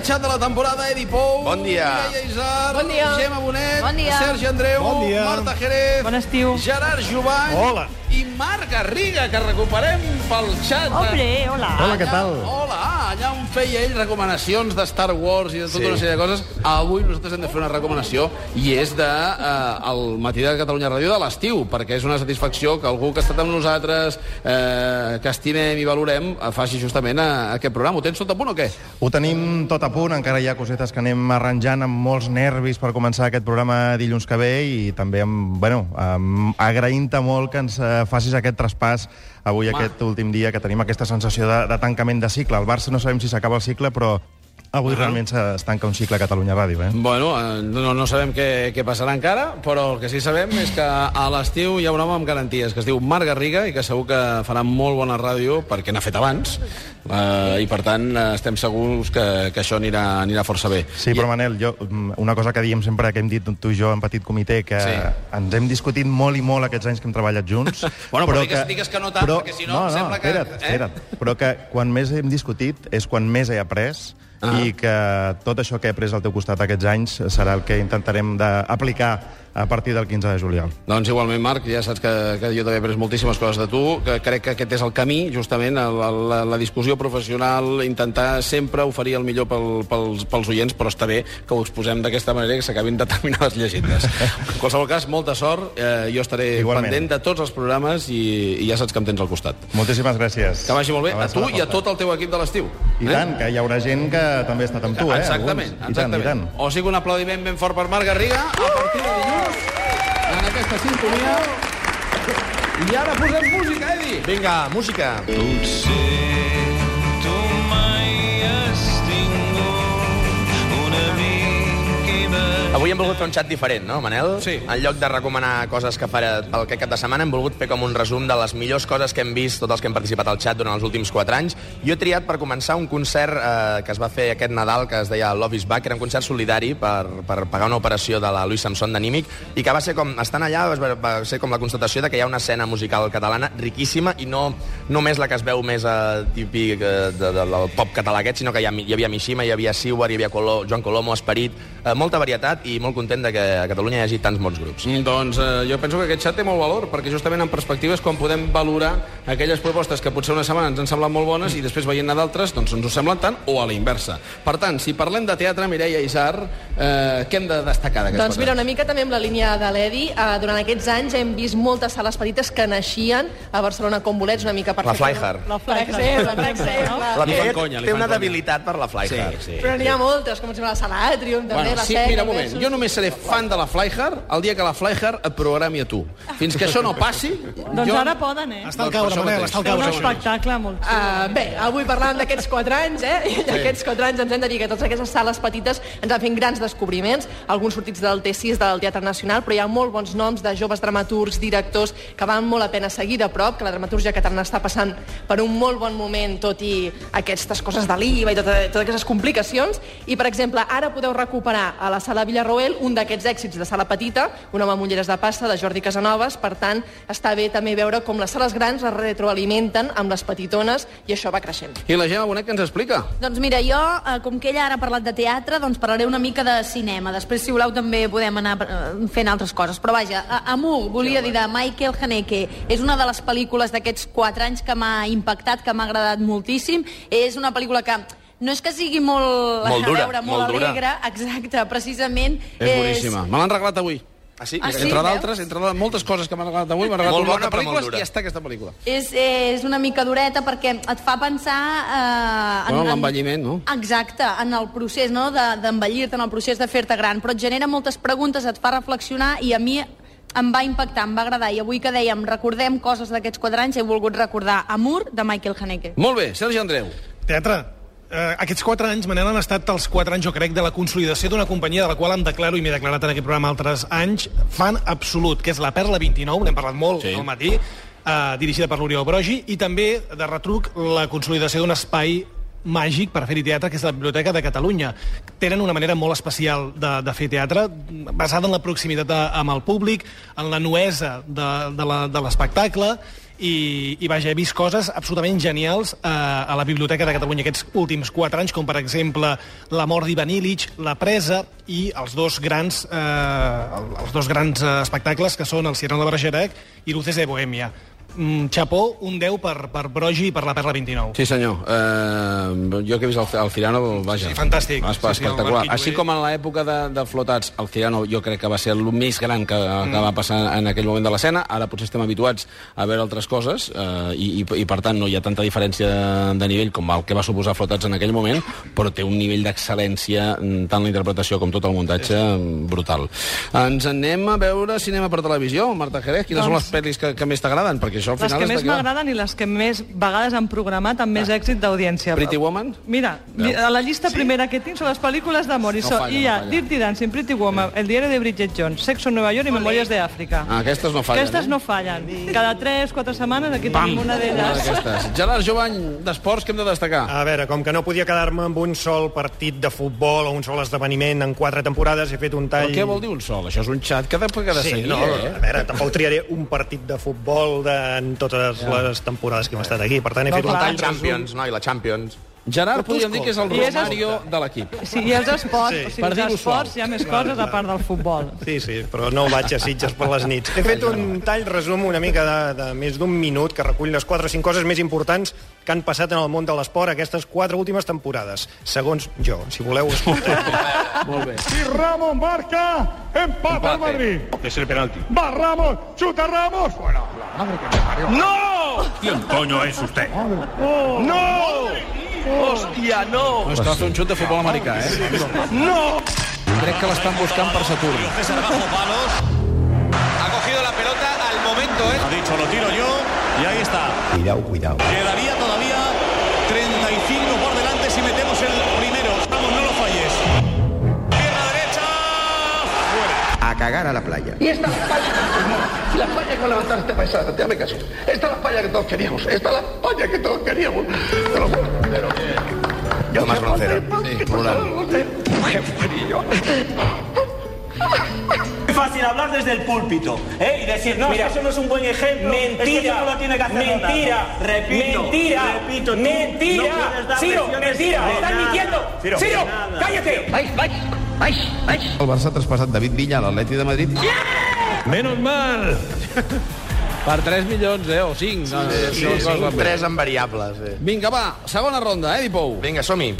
xat de la temporada, Edi Pou, Bon dia. Mireia Isar, Bon dia. Gemma Bonet, Bon dia. Sergi Andreu, Bon dia. Marta Jerez, Bon estiu. Gerard Jovany Hola. i Marc Garriga, que recuperem pel xat. Hombre, hola. Hola, què tal? Hola, allà on feia ell recomanacions de Star Wars i de tota Sí. una sèrie de coses, avui nosaltres hem de fer una recomanació i és de eh, el matí de Catalunya Ràdio de l'estiu, perquè és una satisfacció que algú que ha estat amb nosaltres, eh, que estimem i valorem, eh, faci justament a, a aquest programa. Ho tens tot a punt o què? Ho tenim tot a punt, encara hi ha cosetes que anem arranjant amb molts nervis per començar aquest programa dilluns que ve i també amb, bueno, amb, agraint-te molt que ens eh, facis aquest traspàs avui, Home. aquest últim dia, que tenim aquesta sensació de, de tancament de cicle. El Barça no sabem si s'acaba el cicle, però avui realment se- es tanca un cicle a Catalunya Ràdio, eh? Bueno, eh, no, no sabem què, què passarà encara, però el que sí sabem és que a l'estiu hi ha un home amb garanties que es diu Marc Garriga i que segur que farà molt bona ràdio perquè n'ha fet abans eh, i per tant eh, estem segurs que, que això anirà, anirà força bé. Sí, però Manel, jo, mm, una cosa que diem sempre que hem dit tu i jo en petit comitè, que Sí. ens hem discutit molt i molt aquests anys que hem treballat junts. Bueno, però digues- digues que no tant, perquè si no em sembla que- Espera't, eh? espera't. Però que quan més hem discutit és quan més he après Ah. i que tot això que he après al teu costat aquests anys serà el que intentarem d'aplicar a partir del 15 de juliol. Doncs igualment, Marc, ja saps que, que jo també he après moltíssimes coses de tu, que crec que aquest és el camí, justament, el, la, la discussió professional, intentar sempre oferir el millor pel, pels, pels oients, però està bé que ho exposem d'aquesta manera que s'acabin determinades llegendes. En qualsevol cas, molta sort, eh, jo estaré Igualment. pendent de tots els programes i, i ja saps que em tens al costat. Moltíssimes gràcies. Que vagi molt bé, a tu la i a tot el teu equip de l'estiu. I tant, que hi haurà gent que també ha estat amb tu, eh? Exactament, alguns. exactament. I tant, i tant. O sigui, un aplaudiment ben fort per Marc Garriga a partir de dilluns en aquesta sintonia. I ara posem música, Edi. Vinga, música. Potser Avui hem volgut fer un xat diferent, no, Manel? Sí. En lloc de recomanar coses que farà pel que cap de setmana, hem volgut fer com un resum de les millors coses que hem vist tots els que hem participat al xat durant els últims 4 anys. Jo he triat per començar un concert eh, que es va fer aquest Nadal, que es deia Love is Back, era un concert solidari per, per pagar una operació de la Louis Samson d'Anímic, i que va ser com, estant allà, va, va ser com la constatació de que hi ha una escena musical catalana riquíssima i no només la que es veu més eh, típic eh, de, de, del pop català aquest, sinó que hi, ha, hi havia Mishima, hi havia Siwar, hi havia Colo, Joan Colomo, Esperit, eh, molta varietat i molt content de que a Catalunya hi hagi tants bons grups. Mm, Doncs eh, jo penso que aquest xat té molt valor, perquè justament en perspectiva és quan podem valorar aquelles propostes que potser una setmana ens han semblat molt bones i després veient-ne d'altres doncs ens ho semblen tant o a la inversa. Per tant, si parlem de teatre, Mireia Isar, eh, què hem de destacar d'aquest Doncs mira, una mica també amb la línia de l'Edi, eh, durant aquests anys hem vist moltes sales petites que naixien a Barcelona com bolets, una mica per... La Flyhard. La Flyhard, per exemple. La Mireia té una debilitat per la Flyhard. Sí, sí. Però n'hi ha moltes, com sembla la sala Atrium, també, Bueno, la sí, Sec... mira, un també, moment. Jo només seré fan de la Flyhard el dia que la Flyhard et programi a tu. Fins que això no passi... Doncs jo... ara poden, eh? Està al Doncs caure, això Manel, està al Fer un caure. espectacle molt xulo. Uh, bé, avui parlàvem d'aquests 4 anys, eh? I d'aquests 4 anys ens hem de dir que totes aquestes sales petites ens han fet grans descobriments, alguns sortits del T6 del Teatre Nacional, però hi ha molt bons noms de joves dramaturgs, directors, que van molt a pena seguir de prop, que la dramatúrgia catalana està passant per un molt bon moment, tot i aquestes coses de l'IVA i tota, totes aquestes complicacions. I, per exemple, ara podeu recuperar a la sala Villarroel un d'aquests èxits de sala petita, una home amb ulleres de pasta, de Jordi Casanovas, per tant, està bé també veure com les sales grans es retroalimenten amb les petitones i això va creixent. I la Gemma Bonet que ens explica? Doncs mira, jo, eh, com que ella ara ha parlat de teatre, doncs parlaré una mica de cinema. Després, si voleu, també podem anar eh, fent altres coses. Però vaja, Amur, volia dir de Michael Haneke, és una de les pel·lícules d'aquests quatre anys que m'ha impactat, que m'ha agradat moltíssim. És una pel·lícula que no és que sigui molt, Molt dura, veure, molt, molt dura. alegre, exacte, precisament. És boníssima. Me l'han regalat avui. Ah, sí? Ah, sí? entre d'altres, entre d'altres, moltes coses que m'han regalat avui, m'han regalat Molt bona, de pel·lícules dura. i ja està aquesta pel·lícula. És, és una mica dureta perquè et fa pensar... Eh, Bueno, l'envelliment, no? Exacte, en el procés no? de- d'envellir-te, en el procés de fer-te gran, però et genera moltes preguntes, et fa reflexionar i a mi em va impactar, em va agradar. I avui que dèiem recordem coses d'aquests quatre anys, he volgut recordar Amur, de Michael Haneke. Molt bé, Sergi Andreu. Teatre. Eh, aquests quatre anys, Manel, han estat els quatre anys, jo crec, de la consolidació d'una companyia de la qual em declaro, i m'he declarat en aquest programa altres anys, fan absolut, que és la Perla 29, n'hem parlat molt Sí. al matí, eh, dirigida per l'Oriol Brogi, i també, de retruc, la consolidació d'un espai màgic per fer-hi teatre, que és la Biblioteca de Catalunya. Tenen una manera molt especial de, de fer teatre, basada en la proximitat a, amb el públic, en la nuesa de, de de l'espectacle, i, i vaja, he vist coses absolutament genials eh, a la Biblioteca de Catalunya aquests últims quatre anys, com per exemple La mort d'Ivan Illich, La presa i els dos grans, eh, els dos grans eh, espectacles que són el Cyrano de Bergerac i Luces de Bohèmia. Mm, xapó, un 10 per, per Brogi i per la Perla 29. Sí, senyor. Eh, jo que he vist el, el Cirano, vaja... Sí, fantàstic. Espe Sí, sí, espectacular. Marquí Així com en l'època de, de flotats, el Cirano jo crec que va ser el més gran que, que va passar en aquell moment de l'escena. Ara potser estem habituats a veure altres coses eh, i, i, i, per tant, no hi ha tanta diferència de, de nivell com el que va suposar flotats en aquell moment, però té un nivell d'excel·lència, mm, tant la interpretació com tot el muntatge, mm, brutal. Ens anem a veure cinema per televisió, Marta Jerez. Quines són Doncs- les pel·lis que, que més t'agraden? Perquè això al Les final que està més m'agraden i les que més vegades han programat amb més èxit d'audiència. Pretty Woman? Mira, a la llista primera que tinc són les pel·lícules d'amor. I, No falla, I hi ha no. Dirty Dancing, Pretty Woman, El diari de Bridget Jones, Sexo en Nueva York i Memòries de Àfrica. Ah, aquestes no fallen, Aquestes eh? no fallen. Cada 3, 4 setmanes aquí Pam! tenim una d'elles. Gerard Jovany, d'esports, que hem de destacar? A veure, com que no podia quedar-me amb un sol partit de futbol o un sol esdeveniment en quatre temporades, he fet un tall... Però què vol dir un sol? Això és un xat que ha de, que ha de Sí, no, eh? a veure, tampoc triaré un partit de futbol de, en totes Ja. les temporades que hem estat aquí. Per tant, he No, fet un clar. tall La Champions, no? I la Champions. Gerard, podríem dir que és el és Romario de l'equip. Sí, i els esports, Sí. o Per sigui, dir-ho els esports hi ha més coses a part del futbol. Sí, sí, però no vaig a Sitges per les nits. He fet un tall resum una mica de, de més d'un minut que recull les 4 o 5 coses més importants que han passat en el món de l'esport aquestes quatre últimes temporades, segons jo. Si voleu, escolteu. Molt bé. Y Ramos marca, empata el Madrid. Es el penalti. Va Ramos, chuta Ramos, fuera. ¡No! ¿Quién coño es usted? ¡No! ¡Hostia, no! No, és que va fer un xut de futbol americà, eh? ¡No! Crec que l'estan buscant per Saturn. César bajo palos. Ha cogido la pelota al momento, ¿eh? Ha dicho, lo tiro yo. Y ahí está. Cuidado, cuidado. Quedaría todavía 35 por delante si metemos el primero. Vamos, no lo falles. Pierna derecha. Fuera. A cagar a la playa. Y esta es la España, la España con levantar este país, hazme caso. Esta es la España que todos queríamos, esta es la España que todos queríamos. Te lo juro, que... Tomás Roncero. Sí. Qué frío. Es fácil hablar desde el púlpito ¿eh? y decir, no, Mira, es que eso no es un buen ejemplo. mentira, es que eso lo tiene que hacer mentira, repito, mentira, repito, mentira. no Ciro, mentira, de estás nada. mintiendo. Ciro, Ciro, cállate. Vais, vais, vais, vais. El Barça ha traspassat David Villa a l'Atleti de Madrid. Menos mal. Per 3 milions, eh? O 5. No, Sí, sí, sí, tres en variables. Eh. Vinga, va, segona ronda, eh, Dipou? Vinga, som-hi.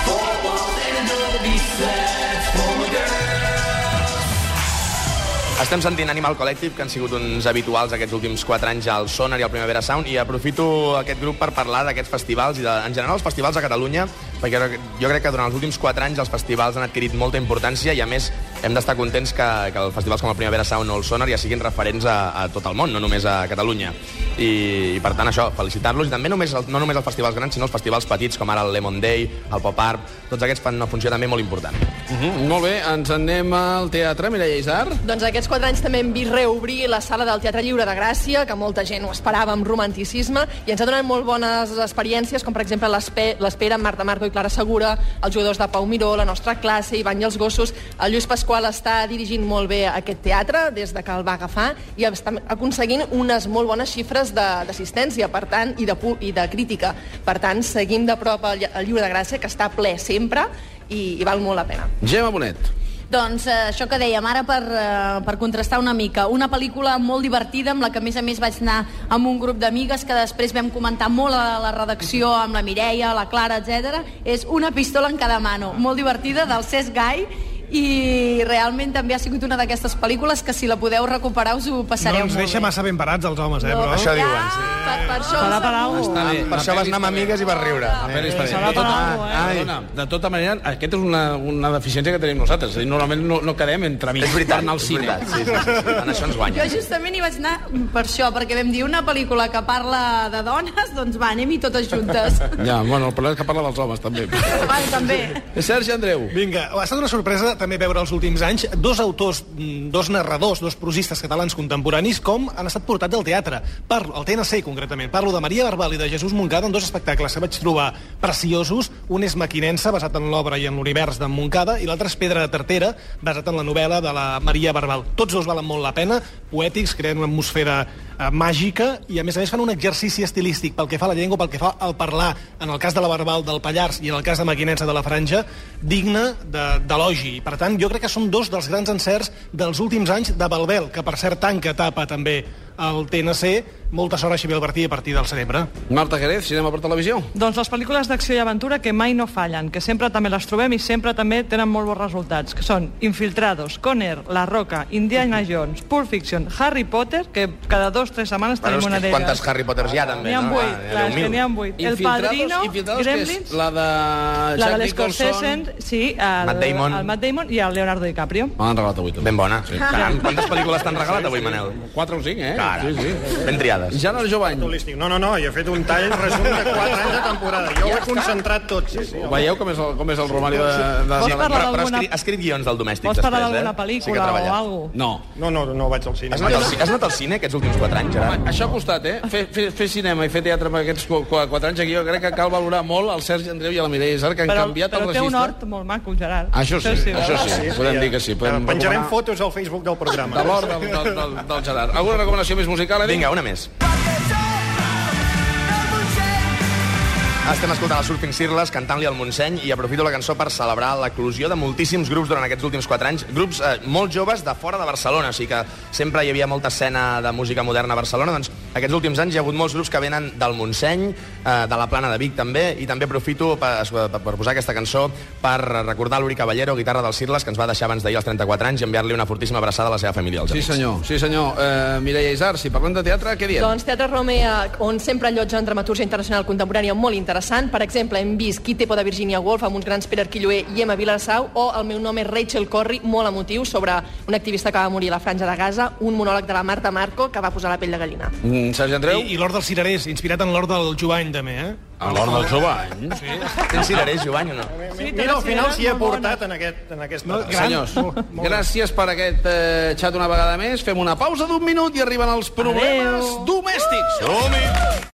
Estem sentint Animal Collective, que han sigut uns habituals aquests últims 4 anys al Sonar i al Primavera Sound, i aprofito aquest grup per parlar d'aquests festivals i de, en general els festivals a Catalunya, perquè jo crec que durant els últims 4 anys els festivals han adquirit molta importància i, a més, hem d'estar contents que, que els festivals com el Primavera Sound o el Sonar ja siguin referents a, a tot el món, no només a Catalunya. I, i per tant, això, felicitar-los, i també només, el- no només els festivals grans, sinó els festivals petits, com ara el Lemon Day, el Pop Art, tots aquests fan una funció també molt important. Uh -huh. Molt bé, ens anem al teatre, Mireia Isar. Doncs aquests quatre anys també hem vist reobrir la sala del Teatre Lliure de Gràcia, que molta gent ho esperava amb romanticisme, i ens ha donat molt bones experiències, com per exemple l'Espe- l'Espera, amb Marta Marco i Clara Segura, els jugadors de Pau Miró, la nostra classe, Ivan i els gossos. El Lluís Pasqual està dirigint molt bé aquest teatre des de que el va agafar i està aconseguint unes molt bones xifres d'assistència, per tant, i de, i de crítica. Per tant, seguim de prop el, el Lliure de Gràcia, que està ple sempre, i, i val molt la pena. Gemma Bonet. Doncs eh, això que dèiem, ara per, eh, per contrastar una mica, una pel·lícula molt divertida amb la que a més a més vaig anar amb un grup d'amigues que després vam comentar molt a la redacció amb la Mireia, la Clara, etc. És Una pistola en cada mano, molt divertida, del Cesc Gai, i realment també ha sigut una d'aquestes pel·lícules que si la podeu recuperar us ho No passareu ens molt deixa bé. massa ben parats els homes, eh, però... Això diuen, sí. Per, per això... Està bé, Per això vas anar amb amigues i vas riure. Pel·li està bé. De tota- Ah, perdona, de tota manera, aquest és una, una deficiència que tenim nosaltres. És dir, normalment no, no quedem entre amics És veritat, per anar al cine. veritat. Sí, sí, sí. En això ens Jo guanya. justament hi vaig anar per això, perquè vam dir una pel·lícula que parla de dones, doncs va, anem-hi totes juntes. Ja, bueno, el problema és que parla dels homes, també. Vale, també. Sergi Andreu. Vinga, ha estat una sorpresa també veure els últims anys dos autors, mm, dos narradors, dos prosistes catalans contemporanis, com han estat portats al teatre. Parlo, al TNC, concretament. Parlo de Maria Barbal i de Jesús Moncada en dos espectacles que vaig trobar preciosos. Un és Maquinensa, basat en l'obra i en l'univers d'en Moncada, i l'altre és Pedra de Tartera, basat en la novel·la de la Maria Barbal. Tots dos valen molt la pena, poètics, creen una atmosfera eh, màgica i a més a més fan un exercici estilístic pel que fa a la llengua, pel que fa al parlar, en el cas de la Barbal del Pallars i en el cas de Maquinensa de la Franja, digne de- d'elogi. Per tant, jo crec que són dos dels grans encerts dels últims anys de Balbel, que per cert tanca etapa també al TNC. Molta sort a Xavier Albertí a partir del setembre. Marta Jerez, cinema per televisió. Doncs les pel·lícules d'acció i aventura que mai no fallen, que sempre també les trobem i sempre també tenen molt bons resultats, que són Infiltrados, Conner, La Roca, Indiana Jones, Pulp Fiction, Harry Potter, que cada dos o tres setmanes Bueno, tenim una d'elles. quantes Harry Potters hi ha, també, N'hi ha no? vuit, Ah, clar, és que 10.000. n'hi ha vuit. El Padrino, Infiltrados, que és Gremlins, la de la Jack de l'Scorsese, sí, el, Matt Damon. el Matt Damon i el Leonardo DiCaprio. Me l'han regalat avui. Ben bona. Sí. Caram, quantes pel·lícules t'han regalat avui, Manel? 4 o 5, eh? Cara, Sí, sí. ben triades. Jana Jovany. Holístic. No, no, no, jo he fet un tall resum de 4 anys de temporada. Jo ho he concentrat tot. Sí, sí. Veieu com és el, com és el Romari de... de, parlar Però, però ha d'alguna- escrit, ha escrit guions del domèstic Vols parlar d'alguna eh? pel·lícula sí o alguna No. No, no, no vaig al cine. Has anat, al, has anat al cine aquests últims 4 anys, Gerard? Això ha costat, eh? Fer, fer, fer cinema i fer teatre amb aquests 4 anys aquí, jo crec que cal valorar molt el Sergi Andreu i la Mireia Isar, que han Però, canviat però el té registre. un hort molt maco, Gerard. Això sí, això sí, podem dir que sí. Podem Penjarem fotos al Facebook del programa. De l'hort del, del, del, del Gerard. Alguna recomanació més musical, Eddie? Vinga, una més. Estem escoltant el Surfing Cirles cantant-li al Montseny i aprofito la cançó per celebrar l'eclusió de moltíssims grups durant aquests últims 4 anys, grups eh, molt joves de fora de Barcelona, o sigui que sempre hi havia molta escena de música moderna a Barcelona, doncs aquests últims anys hi ha hagut molts grups que venen del Montseny, eh, de la Plana de Vic també, i també aprofito per, per, per posar aquesta cançó per recordar l'Uri Caballero, guitarra dels Cirles, que ens va deixar abans d'ahir als 34 anys i enviar-li una fortíssima abraçada a la seva família. Sí, amics. senyor. Sí, senyor. Eh, Mireia Isar, si parlem de teatre, què diem? Doncs Teatre Romea, on sempre allotgen dramatúrgia internacional contemporània molt interessant. Per exemple, hem vist Qui té por de Virginia Woolf amb uns grans Pere Arquilloé i Emma Vilarsau, o El meu nom és Rachel Corrie, molt emotiu, sobre un activista que va morir a la franja de Gaza, un monòleg de la Marta Marco que va posar la pell de gallina. Mm, Sergi Andreu? I, i l'Hort dels Cirerers, inspirat en l'Hort del Jovany, també, eh? A l'hort del Jovany. Sí. Tens cirerers, Jovany, o no? Sí, Mira, al final s'hi ha molt portat en, aquest, en aquesta... No, gran. Senyors, Molt, molt gràcies per aquest eh, xat una vegada més. Fem una pausa d'un minut i arriben els problemes Adéu. domèstics. Som-hi!